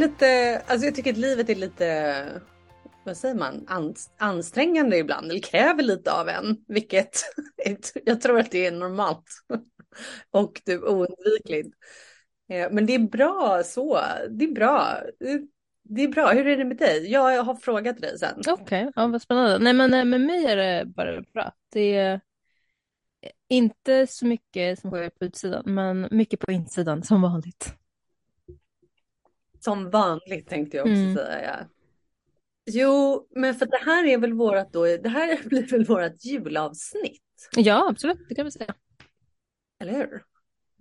Lite, alltså jag tycker att livet är lite, vad säger man, ansträngande ibland. Eller kräver lite av en. Vilket jag tror att det är normalt. Och du oundvikligt. Eh, men det är bra så. Det är bra. Eh, det är bra. Hur är det med dig? Jag har frågat dig sen. Okej, okay. ja, vad spännande. Nej men eh, med mig är det bara bra. Det är inte så mycket som sker på utsidan, men mycket på insidan som vanligt. Som vanligt tänkte jag också mm. säga. Ja. Jo, men för det här är väl vårat då, det här blir väl vårat julavsnitt? Ja, absolut, det kan vi säga. Eller hur?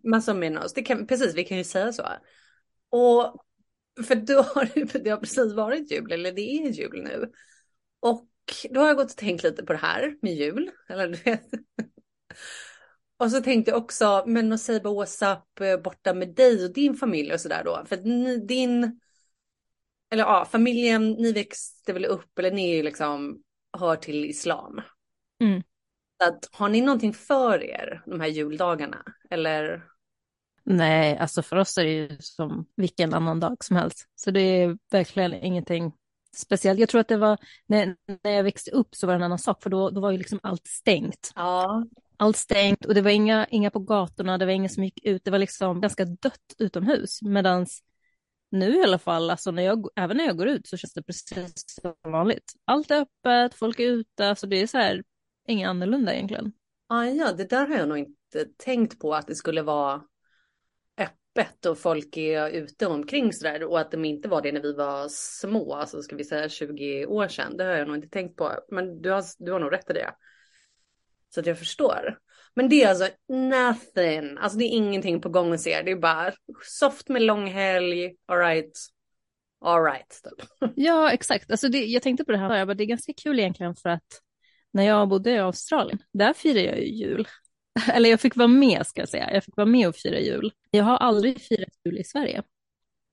Massa med oss, det kan, precis, vi kan ju säga så. Och för då har det har precis varit jul, eller det är jul nu. Och då har jag gått och tänkt lite på det här med jul. Eller du vet, och så tänkte jag också, men att säga WhatsApp eh, borta med dig och din familj och sådär då. För ni, din, eller ja, familjen, ni växte väl upp, eller ni liksom hör till islam. Mm. Så att, har ni någonting för er de här juldagarna? Eller? Nej, alltså för oss är det ju som vilken annan dag som helst. Så det är verkligen ingenting speciellt. Jag tror att det var när, när jag växte upp så var det en annan sak, för då, då var ju liksom allt stängt. Ja allt stängt och det var inga, inga på gatorna, det var ingen som gick ut, det var liksom ganska dött utomhus. Medan nu i alla fall, alltså när jag, även när jag går ut så känns det precis som vanligt. Allt är öppet, folk är ute, så det är så här, inget annorlunda egentligen. Ah, ja, det där har jag nog inte tänkt på att det skulle vara öppet och folk är ute omkring sådär och att de inte var det när vi var små, alltså ska vi säga 20 år sedan. Det har jag nog inte tänkt på, men du har, du har nog rätt i det. Så att jag förstår. Men det är alltså nothing. Alltså det är ingenting på gång hos er. Det är bara soft med lång helg. Alright. Alright. Typ. Ja, exakt. Alltså det, jag tänkte på det här. Jag bara, det är ganska kul egentligen för att när jag bodde i Australien, där firade jag ju jul. Eller jag fick vara med ska jag säga. Jag fick vara med och fira jul. Jag har aldrig firat jul i Sverige.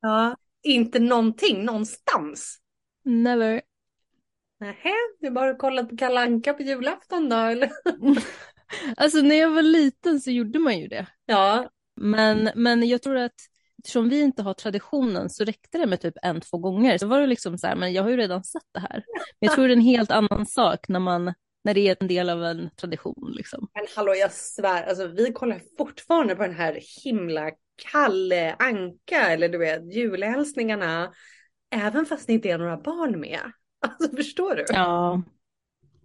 Ja, inte någonting någonstans. Never. Nähä, du bara kollat på Kalanka på julafton då eller? alltså när jag var liten så gjorde man ju det. Ja. Men, men jag tror att eftersom vi inte har traditionen så räckte det med typ en, två gånger. Så var det liksom så här, men jag har ju redan sett det här. Men jag tror det är en helt annan sak när man när det är en del av en tradition liksom. Men hallå jag svär, alltså vi kollar fortfarande på den här himla Kalle Anka eller du vet julhälsningarna. Även fast det inte är några barn med. Alltså förstår du? Ja.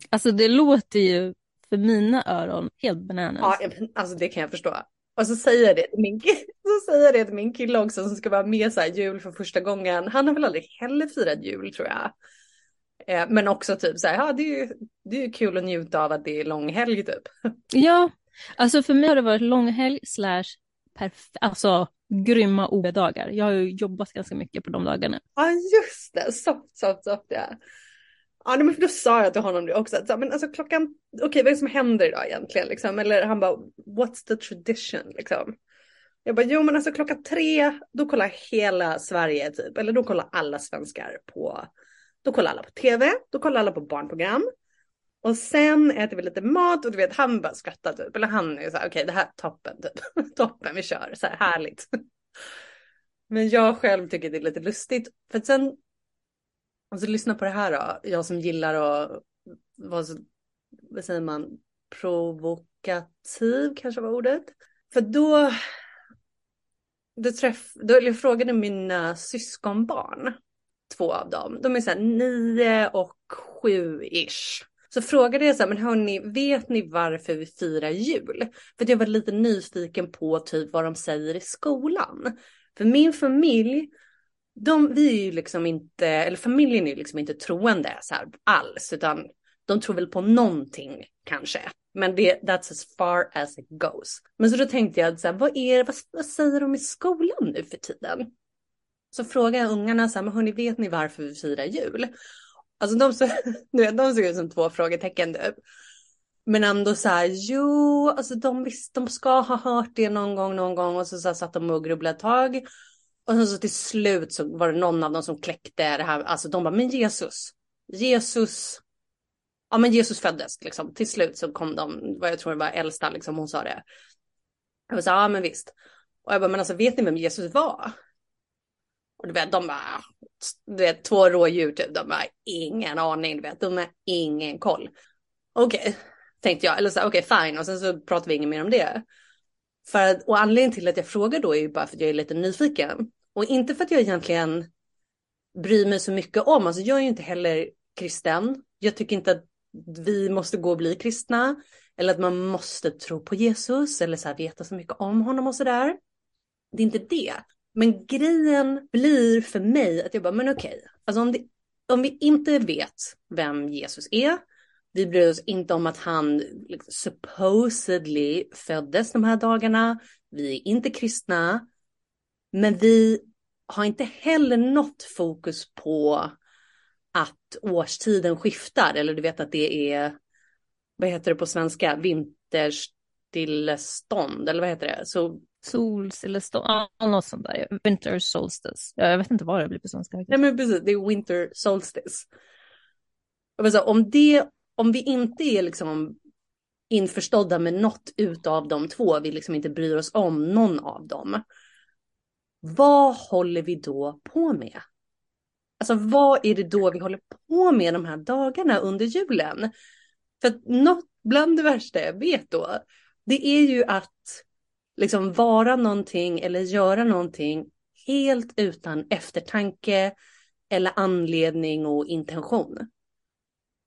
Alltså det låter ju för mina öron helt bananas. Ja, alltså det kan jag förstå. Och så säger jag det till min, så säger det till min kille också som ska vara med så här jul för första gången. Han har väl aldrig heller firat jul tror jag. Eh, men också typ så här, ja det är ju det är kul att njuta av att det är långhelg typ. Ja, alltså för mig har det varit långhelg slash perf- alltså grymma OB-dagar. Jag har ju jobbat ganska mycket på de dagarna. Ja just det, soft, soft, soft ja. Ja men för då sa jag till honom det också, att, men alltså klockan, okej okay, vad är det som händer idag egentligen liksom? Eller han bara, what's the tradition liksom? Jag bara, jo men alltså klockan tre, då kollar hela Sverige typ, eller då kollar alla svenskar på, då kollar alla på tv, då kollar alla på barnprogram. Och sen äter vi lite mat och du vet han bara skrattar typ. Eller han är så här, okej okay, det här är toppen typ. toppen vi kör, så här härligt. Men jag själv tycker det är lite lustigt. För att sen, alltså lyssna på det här då. Jag som gillar att vara så, vad säger man, provokativ kanske var ordet. För då, då, träff, då jag frågade mina syskonbarn, två av dem. De är så här nio och sju ish. Så frågade jag så här, men hörni, vet ni varför vi firar jul? För jag var lite nyfiken på typ vad de säger i skolan. För min familj, de, vi är ju liksom inte, eller familjen är ju liksom inte troende så här alls, utan de tror väl på någonting kanske. Men det, that's as far as it goes. Men så då tänkte jag, så här, vad, är, vad, vad säger de i skolan nu för tiden? Så frågade jag ungarna, så här, men hörni, vet ni varför vi firar jul? Alltså de, så, de såg ut som två frågetecken typ. Men ändå så här, jo, alltså de visst, de ska ha hört det någon gång, någon gång och så, så här, satt de och grubblade ett tag. Och sen så till slut så var det någon av dem som kläckte det här, alltså de bara, men Jesus, Jesus, ja men Jesus föddes liksom. Till slut så kom de, vad jag tror det var äldsta liksom, hon sa det. Jag var så ja men visst. Och jag bara, men alltså vet ni vem Jesus var? Och du vet, de bara, du vet, två rådjur typ, de har ingen aning, du vet, de har ingen koll. Okej, okay, tänkte jag, eller så okej okay, fine, och sen så pratar vi inget mer om det. För att, och anledningen till att jag frågar då är ju bara för att jag är lite nyfiken. Och inte för att jag egentligen bryr mig så mycket om, alltså jag är ju inte heller kristen. Jag tycker inte att vi måste gå och bli kristna. Eller att man måste tro på Jesus eller så här, veta så mycket om honom och sådär. Det är inte det. Men grejen blir för mig att jag bara, men okej, alltså om, det, om vi inte vet vem Jesus är, vi bryr oss inte om att han liksom, supposedly föddes de här dagarna, vi är inte kristna, men vi har inte heller något fokus på att årstiden skiftar, eller du vet att det är, vad heter det på svenska, vinterstillestånd, eller vad heter det? Så Solstillestånd, ja, något sånt där. Winter solstice. Ja, jag vet inte vad det blir på svenska. Nej, men precis, det är winter solstice. Säga, om, det, om vi inte är liksom införstådda med något utav de två, vi liksom inte bryr oss om någon av dem. Vad håller vi då på med? Alltså vad är det då vi håller på med de här dagarna under julen? För att något bland det värsta jag vet då, det är ju att liksom vara någonting eller göra någonting helt utan eftertanke eller anledning och intention.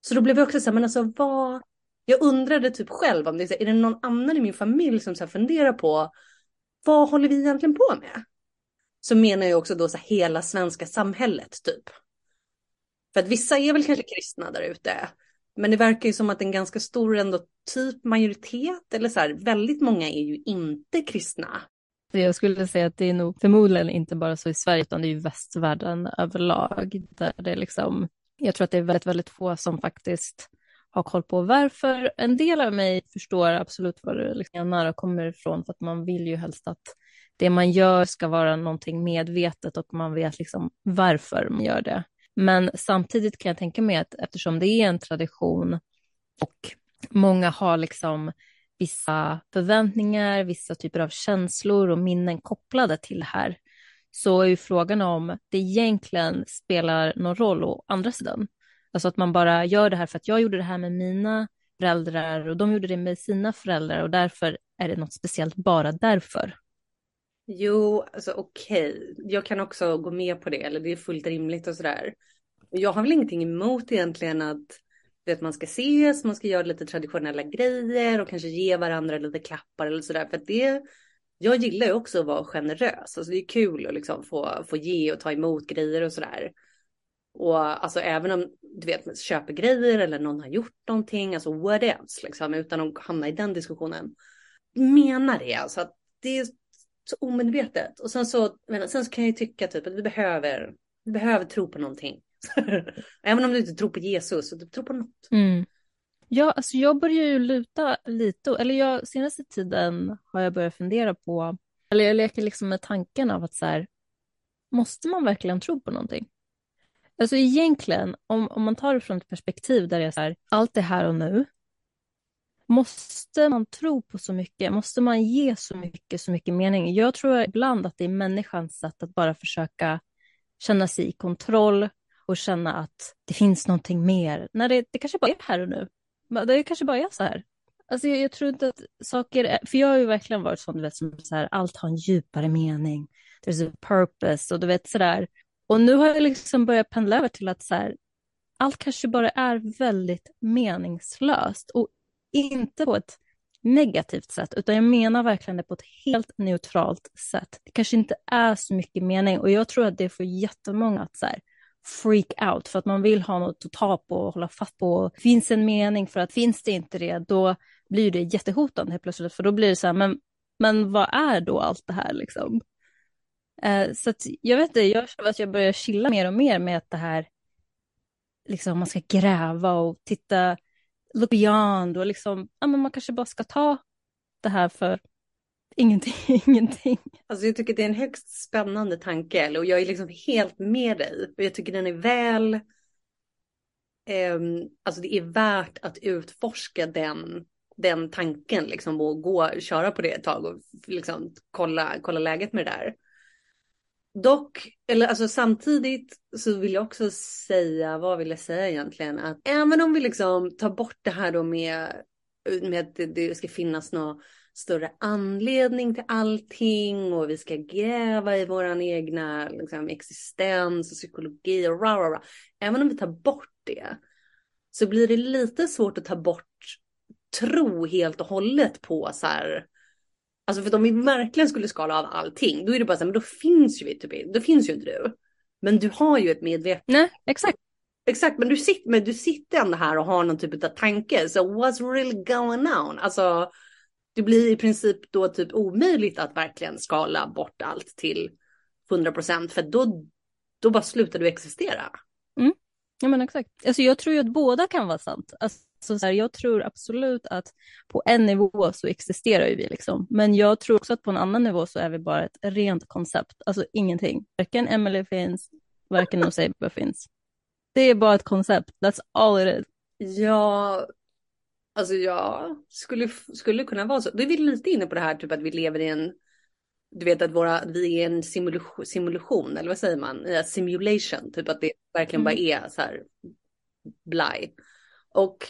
Så då blev jag också så här, men alltså vad, jag undrade typ själv om det är, är det någon annan i min familj som så här funderar på vad håller vi egentligen på med? Så menar jag också då så här, hela svenska samhället typ. För att vissa är väl kanske kristna där ute. Men det verkar ju som att en ganska stor ändå typ majoritet eller så här, väldigt många är ju inte kristna. Jag skulle säga att det är nog förmodligen inte bara så i Sverige utan det är ju västvärlden överlag. Där det liksom, jag tror att det är väldigt, väldigt få som faktiskt har koll på varför. En del av mig förstår absolut vad du liksom menar och kommer ifrån för att man vill ju helst att det man gör ska vara någonting medvetet och man vet liksom varför man gör det. Men samtidigt kan jag tänka mig att eftersom det är en tradition och många har liksom vissa förväntningar, vissa typer av känslor och minnen kopplade till det här, så är ju frågan om det egentligen spelar någon roll å andra sidan. Alltså att man bara gör det här för att jag gjorde det här med mina föräldrar och de gjorde det med sina föräldrar och därför är det något speciellt bara därför. Jo, alltså okej, okay. jag kan också gå med på det, eller det är fullt rimligt och sådär. Jag har väl ingenting emot egentligen att vet, man ska ses, man ska göra lite traditionella grejer och kanske ge varandra lite klappar eller sådär. För att det, jag gillar ju också att vara generös, alltså det är kul att liksom få, få ge och ta emot grejer och sådär. Och alltså även om du vet, man köper grejer eller någon har gjort någonting, alltså what else, liksom, utan att hamna i den diskussionen. Menar det, alltså att det är så omedvetet. Och sen så, sen så kan jag ju tycka typ att vi behöver, vi behöver tro på någonting. Även om du inte tror på Jesus, så du tror på något. Mm. Ja, alltså jag börjar ju luta lite, eller jag, senaste tiden har jag börjat fundera på, eller jag leker liksom med tanken av att så här, måste man verkligen tro på någonting? Alltså egentligen, om, om man tar det från ett perspektiv där det är så här, allt är här och nu, Måste man tro på så mycket? Måste man ge så mycket, så mycket mening? Jag tror ibland att det är människans sätt att bara försöka känna sig i kontroll och känna att det finns någonting mer. När det, det kanske bara är här och nu. Det kanske bara är så här. Alltså jag, jag tror inte att saker, är, för jag har ju verkligen varit sån, du vet, som så här, allt har en djupare mening. There's a purpose och du vet sådär. Och nu har jag liksom börjat pendla över till att så här, allt kanske bara är väldigt meningslöst och inte på ett negativt sätt, utan jag menar verkligen det på ett helt neutralt sätt. Det kanske inte är så mycket mening och jag tror att det får jättemånga att så här, freak out för att man vill ha något att ta på och hålla fast på. Finns en mening för att finns det inte det, då blir det jättehotande helt plötsligt, för då blir det så här, men, men vad är då allt det här liksom? Eh, så att, jag vet inte, jag känner att jag börjar chilla mer och mer med att det här, liksom man ska gräva och titta, look beyond och liksom, ja men man kanske bara ska ta det här för ingenting. ingenting. Alltså jag tycker det är en högst spännande tanke och jag är liksom helt med dig. Och jag tycker den är väl, Um, alltså det är värt att utforska den, den tanken liksom och gå, köra på det ett tag och liksom kolla, kolla läget med det där. Dock, eller alltså samtidigt så vill jag också säga, vad vill jag säga egentligen? Att även om vi liksom tar bort det här då med, med att det, det ska finnas någon större anledning till allting och vi ska gräva i våran egna liksom, existens och psykologi och rah, rah, rah. Även om vi tar bort det så blir det lite svårt att ta bort tro helt och hållet på så här Alltså för om vi verkligen skulle skala av allting, då är det bara så här, men då finns ju vi typ, då finns ju inte du. Men du har ju ett medvetande. Nej, exakt. Exakt, men du sitter, men du sitter ändå här och har någon typ av tanke. Så what's really going on? Alltså, det blir i princip då typ omöjligt att verkligen skala bort allt till 100 procent, för då, då bara slutar du existera. Mm. Ja men exakt. Alltså jag tror ju att båda kan vara sant. Alltså, så här, jag tror absolut att på en nivå så existerar ju vi liksom. Men jag tror också att på en annan nivå så är vi bara ett rent koncept. Alltså ingenting. Varken Emily finns, varken Noseba finns. Det är bara ett koncept. That's all it is. Ja, alltså ja, skulle, skulle kunna vara så. Då är vi lite inne på det här typ att vi lever i en du vet att våra, vi är en simulation, simulation, eller vad säger man? Simulation, typ att det verkligen mm. bara är så här blaj. Och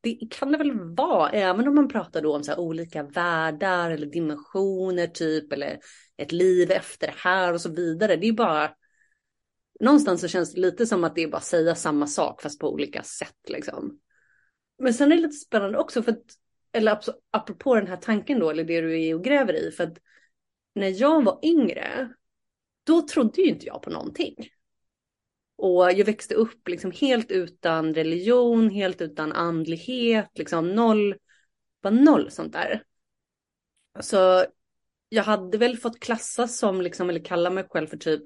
det kan det väl vara, även om man pratar då om så olika världar eller dimensioner typ, eller ett liv efter det här och så vidare. Det är bara, någonstans så känns det lite som att det är bara att säga samma sak fast på olika sätt liksom. Men sen är det lite spännande också för att, eller apropå den här tanken då, eller det du är och gräver i, för att när jag var yngre, då trodde ju inte jag på någonting. Och jag växte upp liksom helt utan religion, helt utan andlighet, liksom noll, bara noll sånt där. Så jag hade väl fått klassas som, liksom, eller kalla mig själv för typ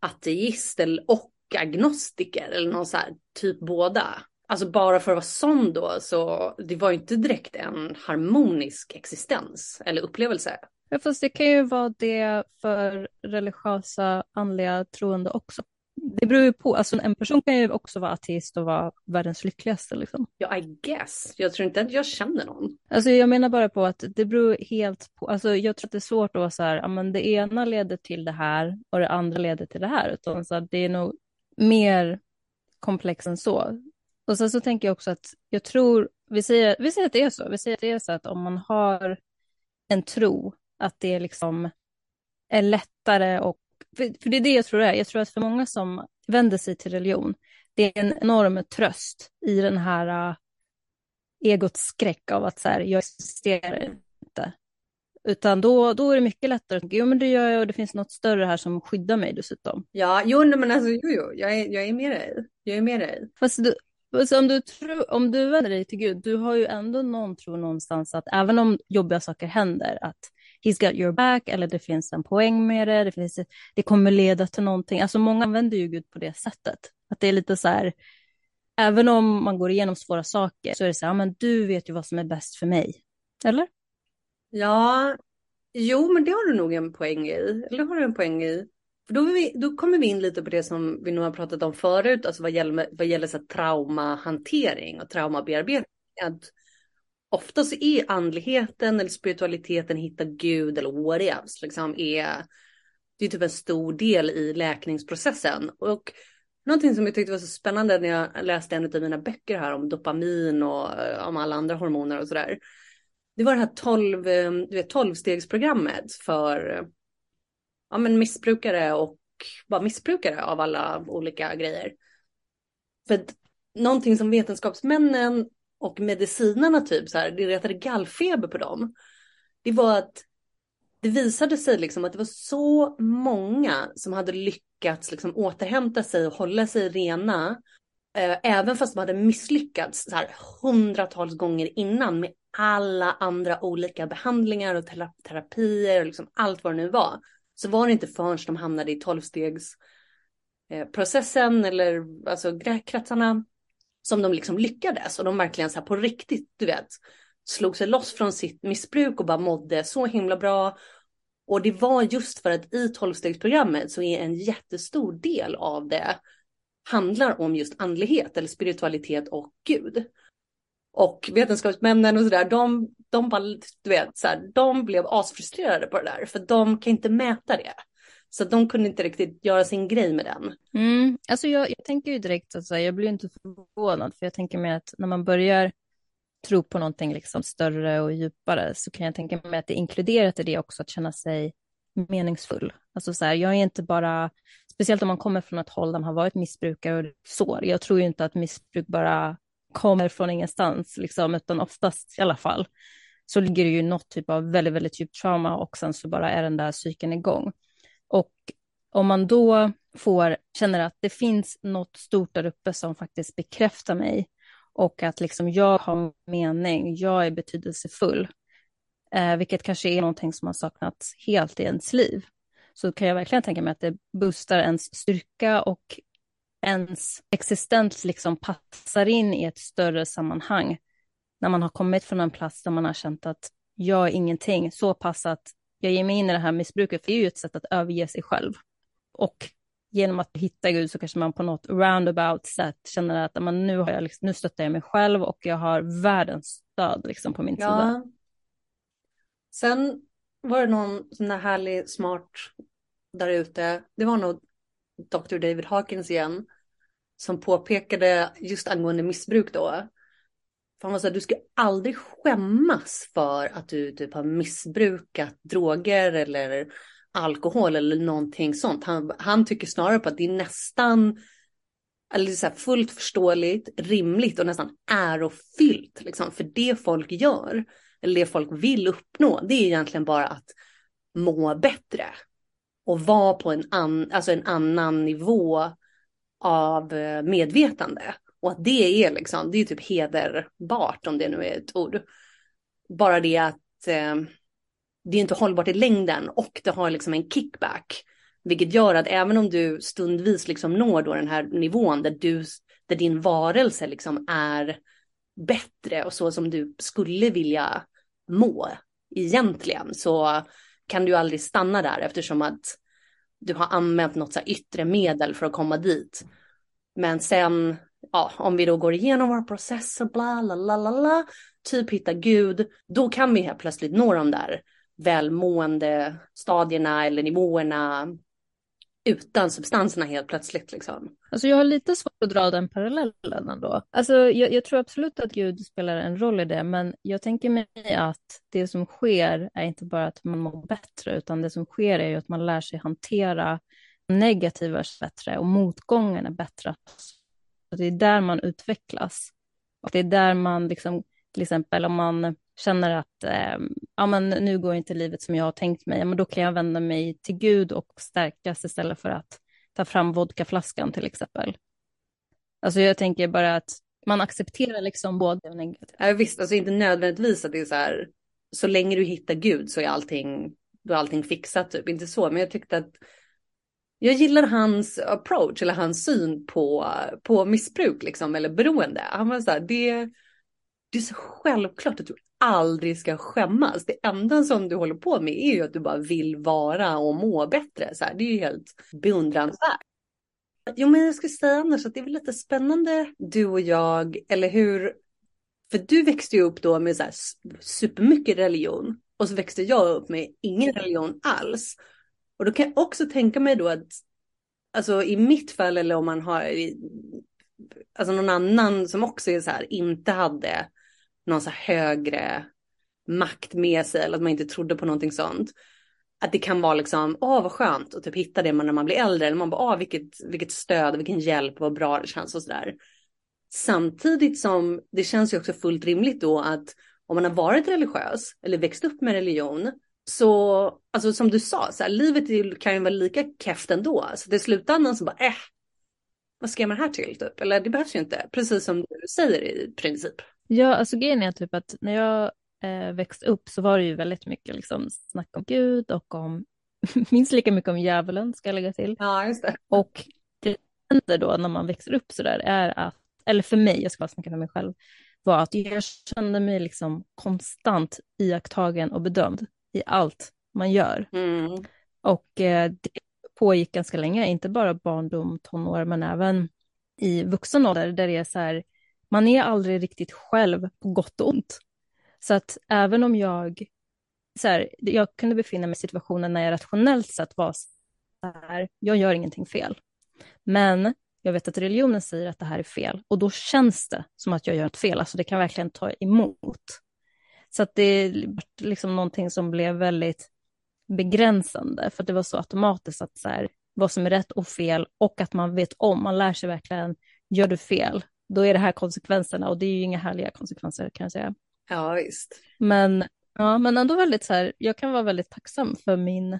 ateist eller, och agnostiker eller någon så här, typ båda. Alltså bara för att vara sån då, så det var ju inte direkt en harmonisk existens eller upplevelse. Ja, fast det kan ju vara det för religiösa andliga troende också det beror ju på, alltså en person kan ju också vara ateist och vara världens lyckligaste liksom. Ja, I guess. Jag tror inte att jag känner någon. Alltså jag menar bara på att det beror helt på, alltså jag tror att det är svårt att vara så här, ja men det ena leder till det här och det andra leder till det här, utan så det är nog mer komplext än så. Och sen så tänker jag också att jag tror, vi säger, vi säger att det är så, vi säger att det är så att om man har en tro, att det liksom är lättare och för, för det är det jag tror det är. Jag tror att för många som vänder sig till religion, det är en enorm tröst i den här uh, egots skräck av att så här, jag existerar inte. Utan då, då är det mycket lättare att jo men det gör jag och det finns något större här som skyddar mig dessutom. Ja, jo men alltså jo, jo, jag är, jag är med dig. Jag är med dig. Fast du, så om, du tror, om du vänder dig till Gud, du har ju ändå någon tro någonstans att även om jobbiga saker händer, att he's got your back eller det finns en poäng med det, det, finns, det kommer leda till någonting. Alltså många använder ju Gud på det sättet. Att det är lite så här, även om man går igenom svåra saker så är det så här, men du vet ju vad som är bäst för mig. Eller? Ja, jo men det har du nog en poäng i. Eller har du en poäng i? För då, vi, då kommer vi in lite på det som vi nog har pratat om förut, alltså vad gäller, vad gäller så traumahantering och traumabearbetning. Att ofta så är andligheten eller spiritualiteten, hitta Gud eller whatevs, liksom är, det är typ en stor del i läkningsprocessen. Och någonting som jag tyckte var så spännande när jag läste en av mina böcker här om dopamin och eh, om alla andra hormoner och sådär. Det var det här 12, eh, du vet, 12-stegsprogrammet för eh, ja, men missbrukare och bara missbrukare av alla olika grejer. För att någonting som vetenskapsmännen och medicinarna typ så här, det retade gallfeber på dem. Det var att det visade sig liksom att det var så många som hade lyckats liksom återhämta sig och hålla sig rena. Eh, även fast de hade misslyckats så här, hundratals gånger innan med alla andra olika behandlingar och terapier och liksom allt vad det nu var. Så var det inte förrän de hamnade i tolvstegsprocessen eh, eller alltså kretsarna som de liksom lyckades och de verkligen så här på riktigt, du vet, slog sig loss från sitt missbruk och bara mådde så himla bra. Och det var just för att i tolvstegsprogrammet så är en jättestor del av det handlar om just andlighet eller spiritualitet och Gud. Och vetenskapsmännen och sådär, de, de bara, du vet, så här, de blev asfrustrerade på det där för de kan inte mäta det. Så de kunde inte riktigt göra sin grej med den. Mm. Alltså jag, jag tänker ju direkt, alltså, jag blir inte förvånad, för jag tänker mig att när man börjar tro på någonting liksom större och djupare så kan jag tänka mig att det är inkluderat i det också att känna sig meningsfull. Alltså så här, jag är inte bara, speciellt om man kommer från ett håll där man har varit missbrukare och sår. Jag tror ju inte att missbruk bara kommer från ingenstans, liksom, utan oftast i alla fall så ligger det ju något typ av väldigt, väldigt djupt trauma och sen så bara är den där cykeln igång. Och om man då får, känner att det finns något stort där uppe som faktiskt bekräftar mig och att liksom jag har mening, jag är betydelsefull, eh, vilket kanske är någonting som har saknats helt i ens liv, så kan jag verkligen tänka mig att det boostar ens styrka och ens existens liksom passar in i ett större sammanhang när man har kommit från en plats där man har känt att jag är ingenting, så pass att jag ger mig in i det här missbruket, för det är ju ett sätt att överge sig själv. Och genom att hitta Gud så kanske man på något roundabout sätt känner att man, nu, har jag liksom, nu stöttar jag mig själv och jag har världens stöd liksom på min ja. sida. Sen var det någon sån där härlig, smart där ute. Det var nog Dr. David Hawkins igen som påpekade just angående missbruk då. För han var så här, du ska aldrig skämmas för att du typ har missbrukat droger eller alkohol eller någonting sånt. Han, han tycker snarare på att det är nästan eller så fullt förståeligt, rimligt och nästan ärofyllt. Liksom. För det folk gör, eller det folk vill uppnå, det är egentligen bara att må bättre. Och vara på en, an, alltså en annan nivå av eh, medvetande. Och att det är liksom, det är typ hederbart om det nu är ett ord. Bara det att eh, det är inte hållbart i längden och det har liksom en kickback. Vilket gör att även om du stundvis liksom når då den här nivån där, du, där din varelse liksom är bättre och så som du skulle vilja må egentligen så kan du aldrig stanna där eftersom att du har använt något så yttre medel för att komma dit. Men sen, ja, om vi då går igenom vår process och bla, la, la, la, la, typ hitta Gud, då kan vi helt plötsligt nå de där välmående stadierna eller nivåerna utan substanserna helt plötsligt. Liksom. Alltså jag har lite svårt att dra den parallellen ändå. Alltså jag, jag, tror absolut att Gud spelar en roll i det, men jag tänker mig att det som sker är inte bara att man mår bättre, utan det som sker är ju att man lär sig hantera negativa bättre och motgångarna bättre. Att det är där man utvecklas. Och det är där man liksom, till exempel om man känner att eh, ja, men nu går inte livet som jag har tänkt mig, ja, men då kan jag vända mig till Gud och stärkas istället för att ta fram vodkaflaskan till exempel. Alltså jag tänker bara att man accepterar liksom både och negativt. Ja, visst, alltså inte nödvändigtvis att det är så här, så länge du hittar Gud så är allting, då är allting fixat, typ inte så, men jag tyckte att jag gillar hans approach eller hans syn på, på missbruk liksom, eller beroende. Han var så här, det, det är så självklart att du aldrig ska skämmas. Det enda som du håller på med är ju att du bara vill vara och må bättre. Så här, det är ju helt beundransvärt. Jo, men jag skulle säga annars att det är väl lite spännande du och jag, eller hur? För du växte ju upp då med så här supermycket religion och så växte jag upp med ingen religion alls. Och då kan jag också tänka mig då att, alltså i mitt fall eller om man har, alltså någon annan som också är så här, inte hade någon så högre makt med sig eller att man inte trodde på någonting sånt. Att det kan vara liksom, åh vad skönt att typ hitta det när man blir äldre. Eller man bara, åh vilket, vilket stöd, vilken hjälp, vad bra det känns och sådär. Samtidigt som det känns ju också fullt rimligt då att om man har varit religiös eller växt upp med religion så, alltså som du sa, så här, livet kan ju vara lika keft ändå. Så till slutändan så bara, äh, vad ska jag med det här till typ? Eller det behövs ju inte, precis som du säger i princip. Ja, alltså grejen är typ att när jag eh, växte upp så var det ju väldigt mycket liksom snack om Gud och om, minst lika mycket om djävulen ska jag lägga till. Ja, just det. Och det som händer då när man växer upp så där är att, eller för mig, jag ska bara snacka för mig själv, var att jag kände mig liksom konstant iakttagen och bedömd i allt man gör. Mm. Och eh, det pågick ganska länge, inte bara barndom, tonår, men även i vuxen ålder, där det är så här, man är aldrig riktigt själv på gott och ont. Så att även om jag, så här, jag kunde befinna mig i situationer när jag rationellt sett var så här, jag gör ingenting fel. Men jag vet att religionen säger att det här är fel och då känns det som att jag gör ett fel, alltså det kan verkligen ta emot. Så att det är liksom någonting som blev väldigt begränsande, för det var så automatiskt att så här, vad som är rätt och fel och att man vet om, man lär sig verkligen, gör du fel, då är det här konsekvenserna och det är ju inga härliga konsekvenser kan jag säga. Ja, visst. Men, ja, men ändå väldigt så här, jag kan vara väldigt tacksam för min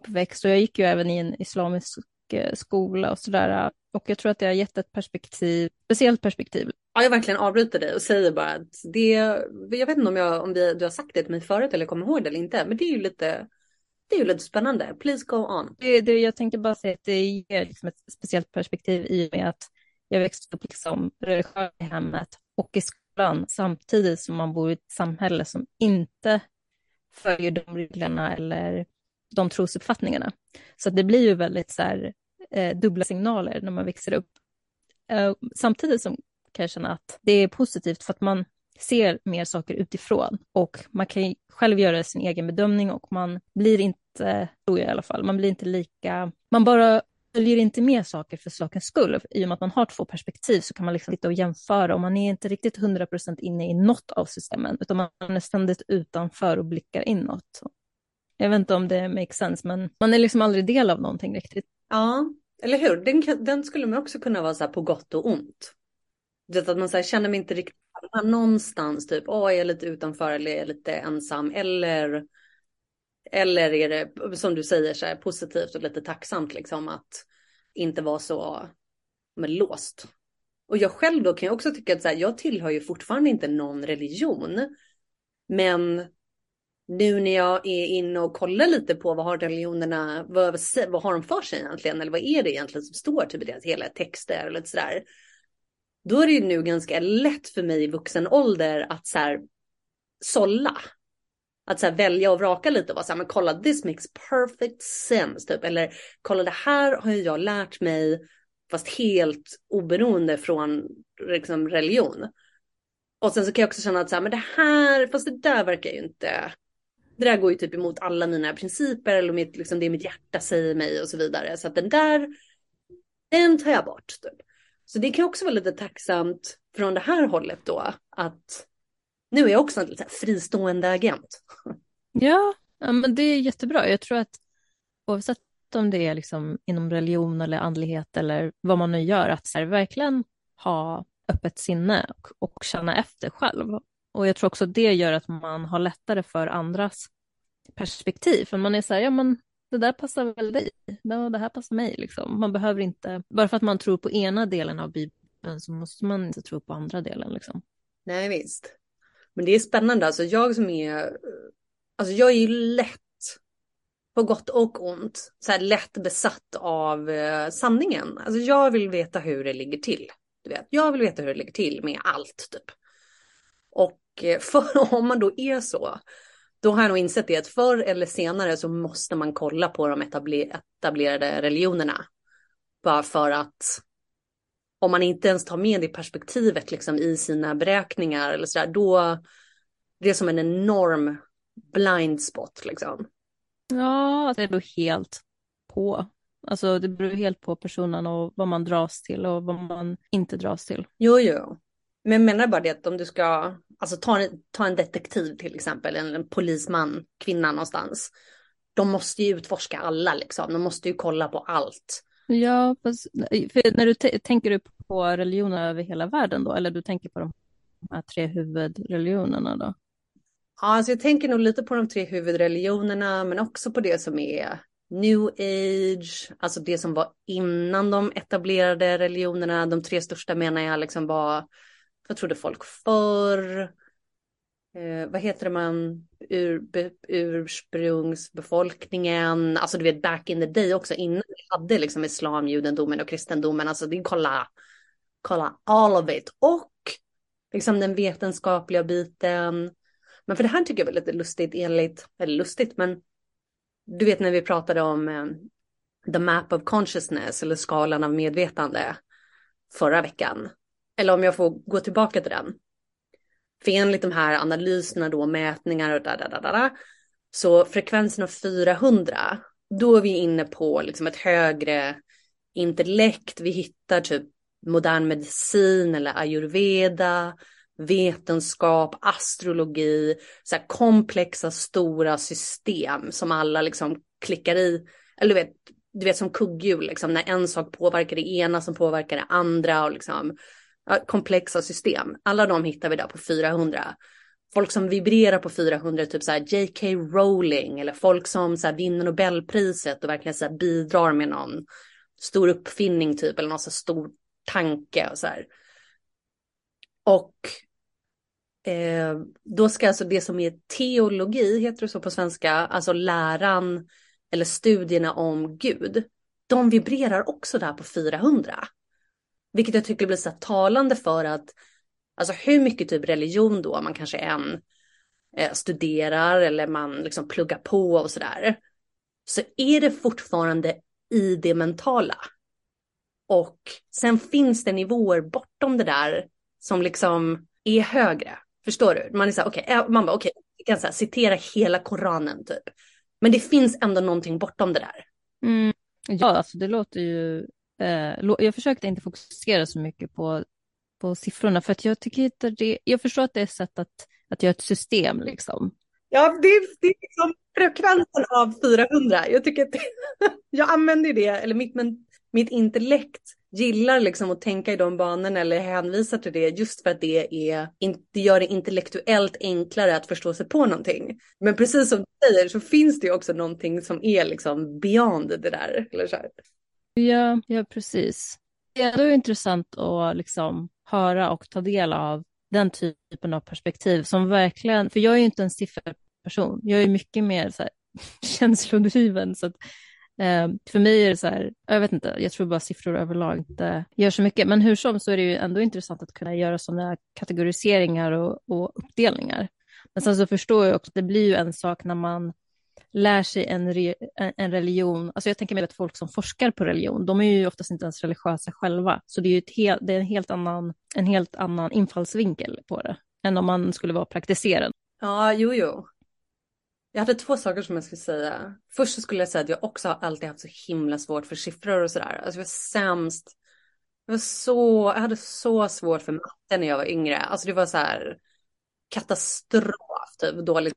uppväxt och jag gick ju även i en islamisk eh, skola och sådär. Och jag tror att det har gett ett perspektiv, speciellt perspektiv. Ja, jag verkligen avbryter dig och säger bara att det, jag vet inte om, jag, om vi, du har sagt det till mig förut eller kommer ihåg det eller inte, men det är ju lite, det är ju lite spännande. Please go on. Det, det, jag tänkte bara säga att det ger liksom ett speciellt perspektiv i och med att jag växte upp liksom religiös i hemmet och i skolan samtidigt som man bor i ett samhälle som inte följer de reglerna eller de trosuppfattningarna. Så det blir ju väldigt så här, eh, dubbla signaler när man växer upp. Eh, samtidigt som kan jag känna att det är positivt för att man ser mer saker utifrån och man kan själv göra sin egen bedömning och man blir inte, tror jag i alla fall, man blir inte lika, man bara följer inte med saker för sakens skull. I och med att man har två perspektiv så kan man liksom sitta och jämföra och man är inte riktigt 100% inne i något av systemen utan man är ständigt utanför och blickar inåt. Jag vet inte om det makes sense men man är liksom aldrig del av någonting riktigt. Ja, eller hur? Den, den skulle man också kunna vara så här på gott och ont. Det att man så här, känner mig inte riktigt någonstans typ, åh, oh, är jag lite utanför eller är jag lite ensam eller eller är det som du säger så här positivt och lite tacksamt liksom att inte vara så men, låst. Och jag själv då kan jag också tycka att så här, jag tillhör ju fortfarande inte någon religion. Men nu när jag är inne och kollar lite på vad har religionerna, vad, vad har de för sig egentligen? Eller vad är det egentligen som står typ i deras hela texter eller sådär. Då är det ju nu ganska lätt för mig i vuxen ålder att så här sålla. Att så här välja och vraka lite och vara så här, men kolla this makes perfect sense typ. Eller kolla det här har ju jag lärt mig fast helt oberoende från liksom, religion. Och sen så kan jag också känna att så här, men det här, fast det där verkar ju inte, det där går ju typ emot alla mina principer eller mitt, liksom, det mitt hjärta säger mig och så vidare. Så att den där, den tar jag bort. Typ. Så det kan också vara lite tacksamt från det här hållet då att nu är jag också en lite fristående agent. Ja, men det är jättebra. Jag tror att oavsett om det är liksom inom religion eller andlighet eller vad man nu gör, att så här, verkligen ha öppet sinne och, och känna efter själv. Och jag tror också det gör att man har lättare för andras perspektiv. För man är så här, ja men det där passar väl dig, det här passar mig. Liksom. Man behöver inte, bara för att man tror på ena delen av Bibeln så måste man inte tro på andra delen. Liksom. Nej visst. Men det är spännande, alltså jag som är, alltså jag är ju lätt, på gott och ont, så här lätt besatt av eh, sanningen. Alltså jag vill veta hur det ligger till. Du vet, jag vill veta hur det ligger till med allt typ. Och eh, för, om man då är så, då har jag nog insett det att förr eller senare så måste man kolla på de etablerade religionerna. Bara för att om man inte ens tar med det perspektivet liksom i sina beräkningar eller sådär, då det är som en enorm blind spot liksom. Ja, det beror helt på. Alltså det beror helt på personen och vad man dras till och vad man inte dras till. Jo, jo. Men jag menar bara det att om du ska, alltså ta en, ta en detektiv till exempel, en, en polisman, kvinna någonstans. De måste ju utforska alla liksom, de måste ju kolla på allt. Ja, för när du tänker du på religioner över hela världen då, eller du tänker på de här tre huvudreligionerna då? Ja, alltså jag tänker nog lite på de tre huvudreligionerna, men också på det som är new age, alltså det som var innan de etablerade religionerna. De tre största menar jag liksom var, vad trodde folk förr? Eh, vad heter man, Ur, be, ursprungsbefolkningen, alltså du vet back in the day också innan vi hade liksom islam, judendomen och kristendomen, alltså det är kolla, kolla all of it och liksom den vetenskapliga biten. Men för det här tycker jag är lite lustigt enligt, eller lustigt men du vet när vi pratade om eh, the map of consciousness eller skalan av medvetande förra veckan. Eller om jag får gå tillbaka till den. För enligt de här analyserna då, mätningar och da, da, da, da, så frekvensen av 400, då är vi inne på liksom ett högre intellekt. Vi hittar typ modern medicin eller ayurveda, vetenskap, astrologi, så här komplexa stora system som alla liksom klickar i. Eller du vet, du vet som kugghjul, liksom, när en sak påverkar det ena som påverkar det andra och liksom komplexa system. Alla de hittar vi där på 400. Folk som vibrerar på 400, typ så här J.K. Rowling eller folk som så här vinner Nobelpriset och verkligen så här bidrar med någon stor uppfinning typ eller någon så stor tanke och så här. Och eh, då ska alltså det som är teologi, heter det så på svenska, alltså läran eller studierna om Gud, de vibrerar också där på 400. Vilket jag tycker blir så talande för att, alltså hur mycket typ religion då man kanske än eh, studerar eller man liksom pluggar på och sådär. Så är det fortfarande i det mentala. Och sen finns det nivåer bortom det där som liksom är högre. Förstår du? Man är så här, okej, okay, man bara okej, okay, jag kan så här, citera hela Koranen typ. Men det finns ändå någonting bortom det där. Mm. Ja, alltså det låter ju Eh, jag försökte inte fokusera så mycket på, på siffrorna för att jag tycker inte det, jag förstår att det är ett sätt att, att göra ett system liksom. Ja, det, är, det är liksom frekvensen av 400. Jag tycker att det, jag använder det, eller mitt, men, mitt intellekt gillar liksom att tänka i de banorna eller hänvisa till det just för att det, är, det gör det intellektuellt enklare att förstå sig på någonting. Men precis som du säger så finns det ju också någonting som är liksom beyond det där. Eller så här. Ja, ja precis. Det är ändå intressant att liksom höra och ta del av den typen av perspektiv som verkligen, för jag är ju inte en sifferperson, jag är mycket mer så här, känslodriven. Så att, eh, för mig är det så här, jag vet inte, jag tror bara siffror överlag inte gör så mycket. Men hur som så är det ju ändå intressant att kunna göra sådana kategoriseringar och, och uppdelningar. Men sen så förstår jag också att det blir ju en sak när man lär sig en, re, en religion, alltså jag tänker mig att folk som forskar på religion, de är ju oftast inte ens religiösa själva, så det är ju ett hel, det är en helt annan, en helt annan infallsvinkel på det, än om man skulle vara praktiserande. Ja, jo, jo. Jag hade två saker som jag skulle säga. Först så skulle jag säga att jag också har alltid haft så himla svårt för siffror och sådär. Alltså jag var sämst. Jag, var så, jag hade så svårt för matte när jag var yngre. Alltså det var så här katastrof, typ dåligt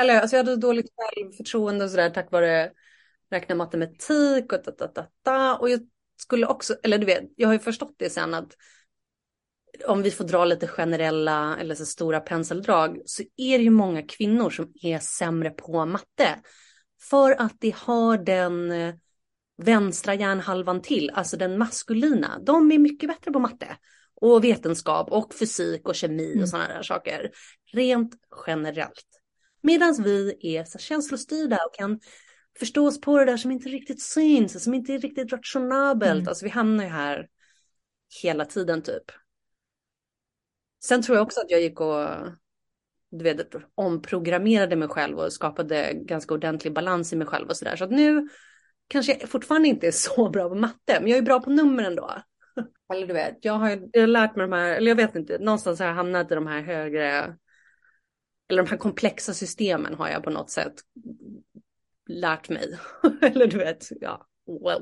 eller alltså jag hade dåligt självförtroende och sådär tack vare räkna matematik och da, da, da, da. Och jag skulle också, eller du vet, jag har ju förstått det sen att om vi får dra lite generella eller så stora penseldrag så är det ju många kvinnor som är sämre på matte. För att de har den eh, vänstra hjärnhalvan till, alltså den maskulina. De är mycket bättre på matte och vetenskap och fysik och kemi och mm. sådana där saker. Rent generellt. Medan vi är så känslostyrda och kan förstå oss på det där som inte riktigt syns, som inte är riktigt rationabelt. Mm. Alltså vi hamnar ju här hela tiden typ. Sen tror jag också att jag gick och du vet, omprogrammerade mig själv och skapade ganska ordentlig balans i mig själv och sådär. Så att nu kanske jag fortfarande inte är så bra på matte, men jag är bra på nummer ändå. Eller du vet, jag har, jag har lärt mig de här, eller jag vet inte, någonstans har jag hamnat i de här högre eller de här komplexa systemen har jag på något sätt lärt mig. eller du vet, ja,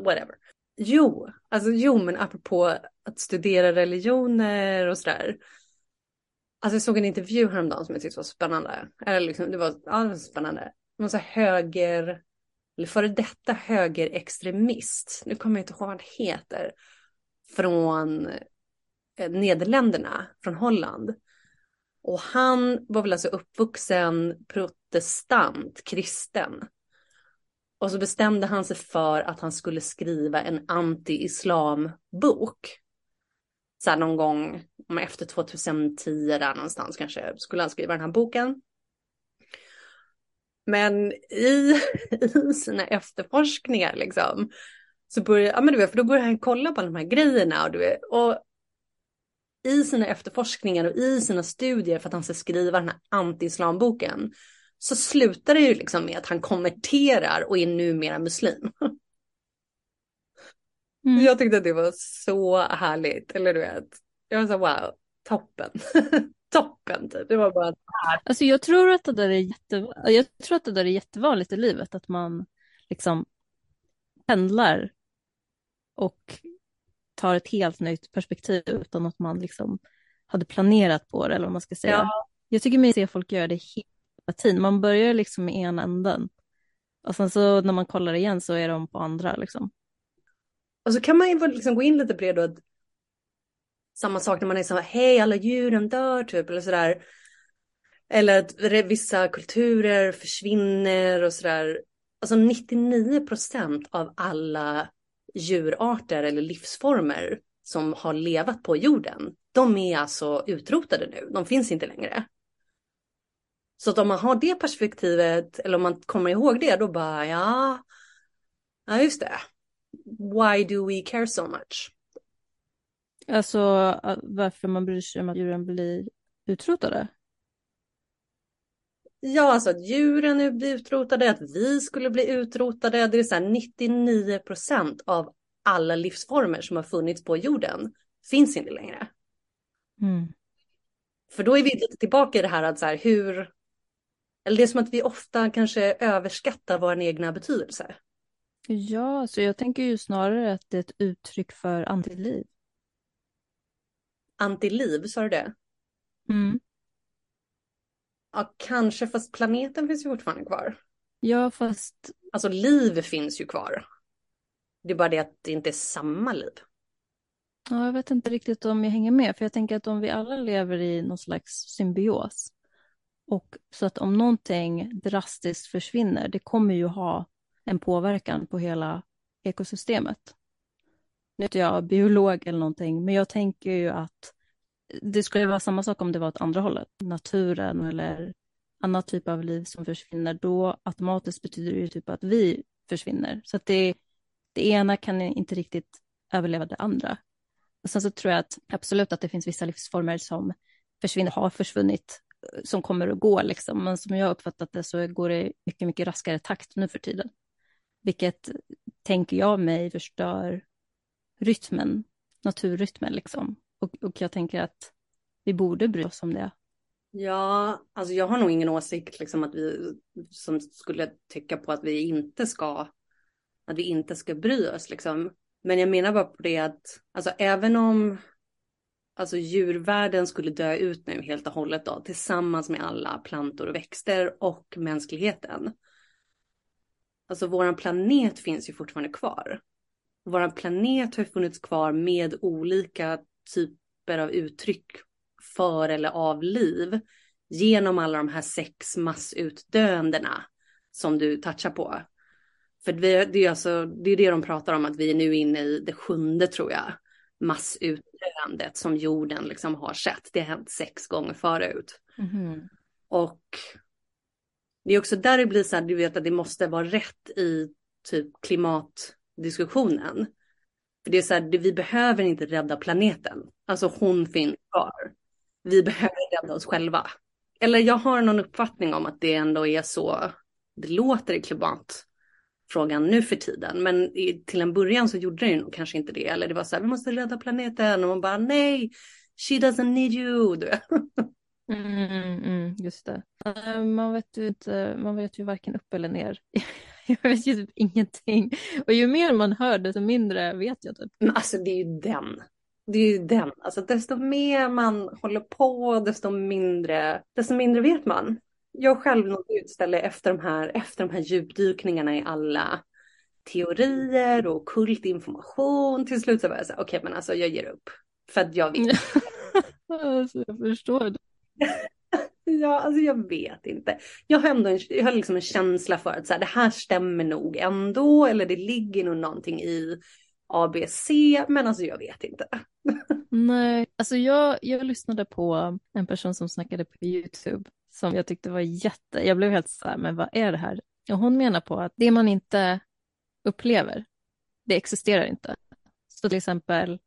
whatever. Jo, alltså jo, men apropå att studera religioner och sådär. Alltså jag såg en intervju häromdagen som jag tyckte var spännande. Eller liksom, det var, ja, det var spännande. Det var så höger, eller före detta högerextremist, nu kommer jag inte ihåg vad han heter, från eh, Nederländerna, från Holland. Och han var väl alltså uppvuxen protestant, kristen. Och så bestämde han sig för att han skulle skriva en anti-islam-bok. Så här någon gång efter 2010 där någonstans kanske skulle han skriva den här boken. Men i, i sina efterforskningar liksom så börjar, ja men du vet, för då börjar han kolla på alla de här grejerna och du vet, och i sina efterforskningar och i sina studier för att han ska skriva den här anti-islamboken så slutar det ju liksom med att han konverterar och är numera muslim. Mm. Jag tyckte att det var så härligt, eller du vet. Jag var så wow, toppen. toppen typ. Det var bara Alltså jag tror att det där är jätte... jag tror att det där är jättevanligt i livet, att man liksom pendlar och tar ett helt nytt perspektiv utan att man liksom hade planerat på det eller vad man ska säga. Ja. Jag tycker mig se folk göra det hela tiden. Man börjar liksom i ena änden och sen så när man kollar igen så är de på andra liksom. Och så kan man ju liksom gå in lite på det då. Samma sak när man är så här, hej alla djuren dör typ eller sådär. Eller att vissa kulturer försvinner och sådär. Alltså 99 procent av alla djurarter eller livsformer som har levat på jorden, de är alltså utrotade nu. De finns inte längre. Så att om man har det perspektivet, eller om man kommer ihåg det, då bara ja, ja just det. Why do we care so much? Alltså varför man bryr sig om att djuren blir utrotade? Ja, alltså att djuren är utrotade, att vi skulle bli utrotade. Det är så här 99 procent av alla livsformer som har funnits på jorden finns inte längre. Mm. För då är vi lite tillbaka i det här att så här hur, eller det är som att vi ofta kanske överskattar vår egna betydelse. Ja, så jag tänker ju snarare att det är ett uttryck för antiliv. Antiliv, sa du det? Mm. Ja, kanske, fast planeten finns ju fortfarande kvar. Ja, fast... Alltså liv finns ju kvar. Det är bara det att det inte är samma liv. Ja, jag vet inte riktigt om jag hänger med, för jag tänker att om vi alla lever i någon slags symbios, och så att om någonting drastiskt försvinner, det kommer ju ha en påverkan på hela ekosystemet. Nu är inte jag biolog eller någonting, men jag tänker ju att det skulle vara samma sak om det var åt andra hållet, naturen eller annat typ av liv som försvinner, då automatiskt betyder det ju typ att vi försvinner. Så att det, det ena kan inte riktigt överleva det andra. Och sen så tror jag att absolut att det finns vissa livsformer som försvinner, har försvunnit, eh, som kommer att gå liksom. Men som jag har uppfattat det så går det mycket, mycket raskare takt nu för tiden. Vilket tänker jag mig förstör rytmen, naturrytmen liksom. Och, och jag tänker att vi borde bry oss om det. Ja, alltså jag har nog ingen åsikt liksom att vi som skulle tycka på att vi inte ska, att vi inte ska bry oss liksom. Men jag menar bara på det att, alltså även om alltså djurvärlden skulle dö ut nu helt och hållet då, tillsammans med alla plantor och växter och mänskligheten. Alltså våran planet finns ju fortfarande kvar. Våran planet har funnits kvar med olika typer av uttryck för eller av liv genom alla de här sex massutdöendena som du touchar på. För det, är alltså, det är det de pratar om, att vi är nu inne i det sjunde tror jag, massutdöendet som jorden liksom har sett. Det har hänt sex gånger förut. Mm. Och det är också där det blir så här, du vet att det måste vara rätt i typ klimatdiskussionen. För det är så här, vi behöver inte rädda planeten. Alltså hon finns kvar. Vi behöver rädda oss själva. Eller jag har någon uppfattning om att det ändå är så det låter i klimatfrågan nu för tiden. Men till en början så gjorde det ju nog kanske inte det. Eller det var så här, vi måste rädda planeten. Och man bara, nej, she doesn't need you. Mm, mm, mm, just det. Eh, man vet ju inte, man vet ju varken upp eller ner. jag vet ju typ ingenting. Och ju mer man hör desto mindre vet jag typ. Men alltså det är ju den. Det är ju den. Alltså desto mer man håller på, desto mindre, desto mindre vet man. jag själv nådde ut ställe efter de här, efter de här djupdykningarna i alla teorier och kultinformation. Till slut så var jag så här, okej okay, men alltså jag ger upp. För att jag vet. alltså, jag förstår det. ja, alltså jag vet inte. Jag har ändå en, jag har liksom en känsla för att så här, det här stämmer nog ändå. Eller det ligger nog någonting i ABC. Men alltså jag vet inte. Nej, alltså jag, jag lyssnade på en person som snackade på YouTube som jag tyckte var jätte, jag blev helt så här, men vad är det här? Och hon menar på att det man inte upplever, det existerar inte. Så till exempel,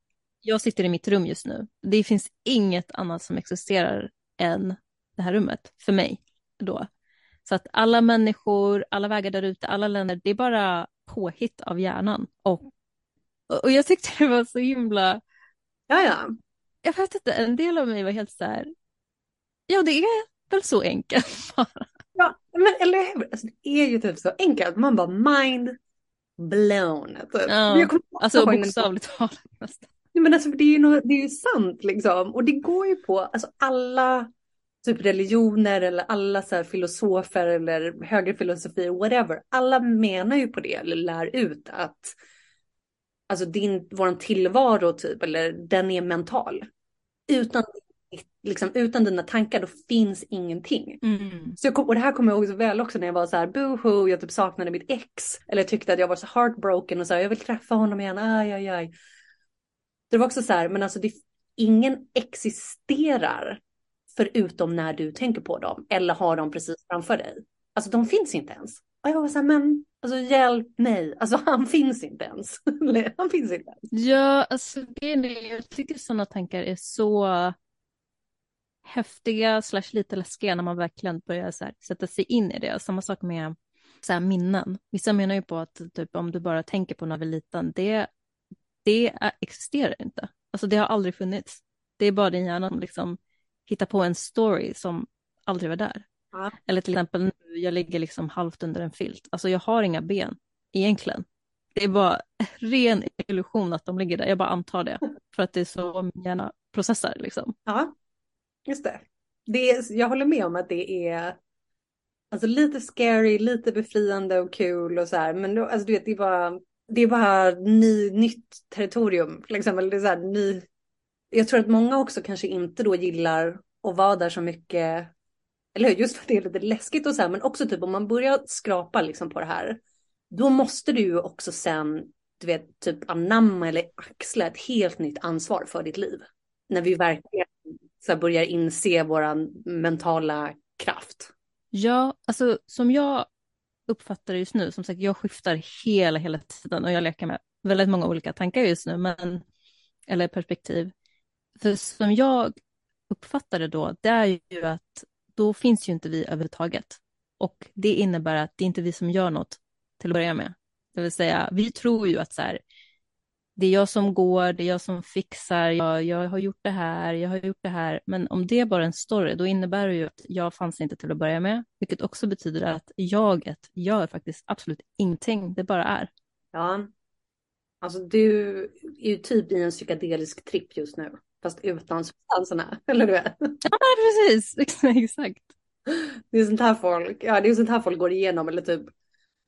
jag sitter i mitt rum just nu. Det finns inget annat som existerar än det här rummet för mig då. Så att alla människor, alla vägar där ute, alla länder, det är bara påhitt av hjärnan. Och, och jag tyckte det var så himla... Ja, ja. Jag vet inte, en del av mig var helt så här, ja det är väl så enkelt bara. Ja, men eller hur? Alltså, det är ju typ så enkelt. Man bara mind blown. Typ. Ja, alltså bokstavligt talat nästan. men alltså det är ju, något, det är ju sant liksom. Och det går ju på alltså, alla typ religioner eller alla så filosofer eller högre filosofi, whatever. Alla menar ju på det eller lär ut att alltså din, våran tillvaro typ, eller den är mental. Utan liksom, utan dina tankar då finns ingenting. Mm. Så jag kom, och det här kommer jag ihåg så väl också när jag var så här boohoo, jag typ saknade mitt ex. Eller tyckte att jag var så heartbroken och så här, jag vill träffa honom igen, aj aj aj. Det var också så här, men alltså det, ingen existerar förutom när du tänker på dem eller har dem precis framför dig. Alltså de finns inte ens. Och jag var så här, men alltså hjälp mig, alltså han finns inte ens. han finns inte ens. Ja, alltså jag tycker sådana tankar är så häftiga slash lite läskiga när man verkligen börjar så här, sätta sig in i det. Samma sak med så här, minnen. Vissa menar ju på att typ, om du bara tänker på när vi är liten, det, det existerar inte. Alltså det har aldrig funnits. Det är bara din hjärna som liksom hittar på en story som aldrig var där. Ja. Eller till exempel nu, jag ligger liksom halvt under en filt. Alltså jag har inga ben egentligen. Det är bara ren illusion att de ligger där. Jag bara antar det. För att det är så min hjärna processar liksom. Ja. Just det. det är, jag håller med om att det är alltså, lite scary, lite befriande och kul och så här. Men då, alltså, du vet, det är bara, det är bara ny, nytt territorium. Liksom. Eller det är så här, ny... Jag tror att många också kanske inte då gillar att vara där så mycket. Eller hur? Just för att det är lite läskigt och så här. Men också typ om man börjar skrapa liksom på det här. Då måste du ju också sen, du vet, typ anamma eller axla ett helt nytt ansvar för ditt liv. När vi verkligen så börjar inse våran mentala kraft. Ja, alltså som jag uppfattar det just nu, som sagt jag skiftar hela, hela tiden och jag leker med väldigt många olika tankar just nu, men, eller perspektiv. För som jag uppfattar det då, det är ju att då finns ju inte vi överhuvudtaget. Och det innebär att det är inte vi som gör något till att börja med. Det vill säga, vi tror ju att så här, det är jag som går, det är jag som fixar, jag, jag har gjort det här, jag har gjort det här. Men om det är bara en story, då innebär det ju att jag fanns inte till att börja med, vilket också betyder att jaget gör faktiskt absolut ingenting, det bara är. Ja, alltså du är ju typ i en psykedelisk tripp just nu, fast utan substanserna, eller hur? Ja, precis, exakt. Det är sånt här folk, ja det är sånt här folk går igenom, eller typ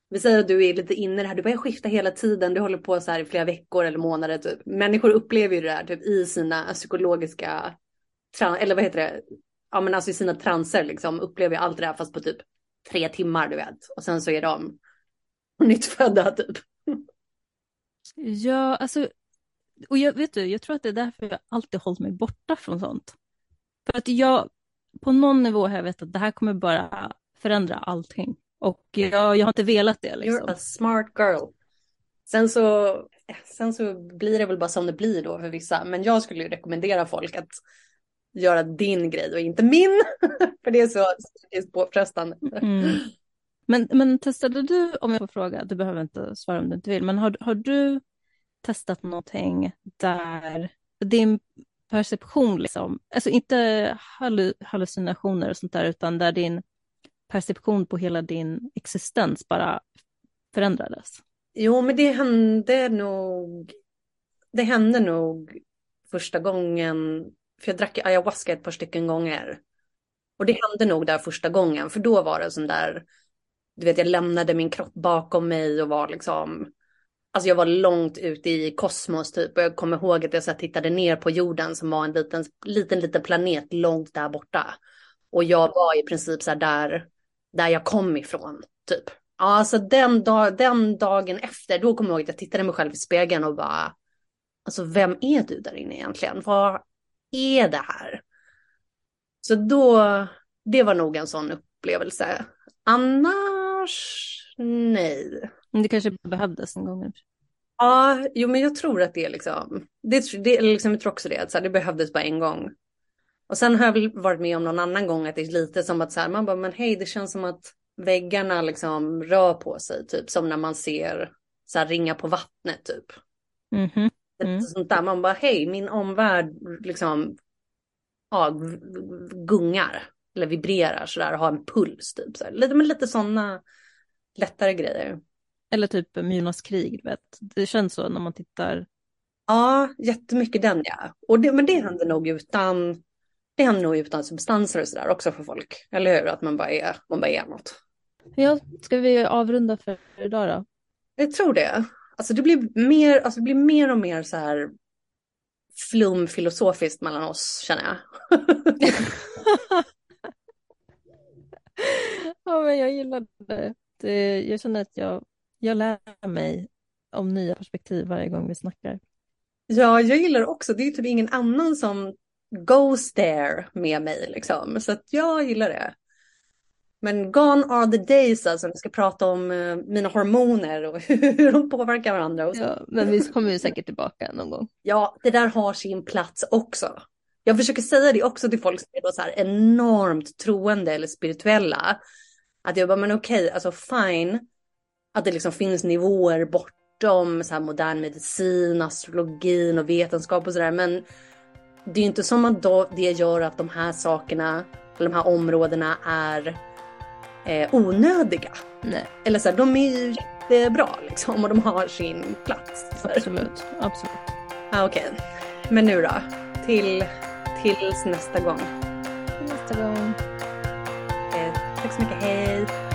vi säger att du är lite inne i det här, du börjar skifta hela tiden, du håller på så här i flera veckor eller månader. Typ. Människor upplever ju det här typ, i sina psykologiska, eller vad heter det, ja men alltså i sina transer liksom, upplever allt det här fast på typ tre timmar du vet. Och sen så är de nyttfödda typ. Ja, alltså, och jag vet du, jag tror att det är därför jag alltid hållit mig borta från sånt. För att jag, på någon nivå har jag vet att det här kommer bara förändra allting. Och jag, jag har inte velat det. Liksom. You're a smart girl. Sen så, sen så blir det väl bara som det blir då för vissa. Men jag skulle ju rekommendera folk att göra din grej och inte min. för det är så psykiskt påfrestande. Mm. Men, men testade du, om jag får fråga, du behöver inte svara om du inte vill, men har, har du testat någonting där din perception, liksom, alltså inte hallucinationer och sånt där, utan där din perception på hela din existens bara förändrades? Jo, men det hände nog. Det hände nog första gången, för jag drack ayahuasca ett par stycken gånger. Och det hände nog där första gången, för då var det sån där, du vet jag lämnade min kropp bakom mig och var liksom, alltså jag var långt ute i kosmos typ. Och jag kommer ihåg att jag så tittade ner på jorden som var en liten, liten, liten planet långt där borta. Och jag var i princip så här där, där jag kom ifrån typ. Ja, alltså den, dag, den dagen efter, då kommer jag ihåg att jag tittade mig själv i spegeln och bara, alltså vem är du där inne egentligen? Vad är det här? Så då, det var nog en sån upplevelse. Annars, nej. Det kanske behövdes en gång. Ja, jo men jag tror att det är liksom, det, det, liksom, jag tror också det, att så här, det behövdes bara en gång. Och sen har jag väl varit med om någon annan gång att det är lite som att så här, man bara, men hej, det känns som att väggarna liksom rör på sig, typ som när man ser så här, ringa på vattnet typ. Mm -hmm. mm. Sånt där, man bara, hej, min omvärld liksom ja, gungar eller vibrerar sådär och har en puls typ. Så här. Lite, men lite sådana lättare grejer. Eller typ Myrornas krig, vet. det känns så när man tittar. Ja, jättemycket den ja. Och det, men det händer nog utan, det händer nog utan substanser och sådär också för folk. Eller hur? Att man bara är, man bara är något. Ja, ska vi avrunda för idag då? Jag tror det. Alltså det blir mer, alltså det blir mer och mer så här flumfilosofiskt mellan oss känner jag. ja, men jag gillar det. det. Jag känner att jag, jag lär mig om nya perspektiv varje gång vi snackar. Ja, jag gillar också. Det är typ ingen annan som goes there med mig liksom. Så att jag gillar det. Men gone are the days alltså, vi ska prata om uh, mina hormoner och hur de påverkar varandra. Och så. Ja, men vi kommer ju säkert tillbaka någon gång. Ja, det där har sin plats också. Jag försöker säga det också till folk som är så här enormt troende eller spirituella. Att jag bara, men okej, okay, alltså fine. Att det liksom finns nivåer bortom så här modern medicin, astrologin och vetenskap och sådär. Men det är ju inte som att då det gör att de här sakerna, eller de här områdena är eh, onödiga. Nej. Eller så här, de är ju jättebra liksom och de har sin plats. Absolut, absolut. Ah, Okej, okay. men nu då? Till, tills nästa gång. Till nästa gång. Eh, tack så mycket, hej.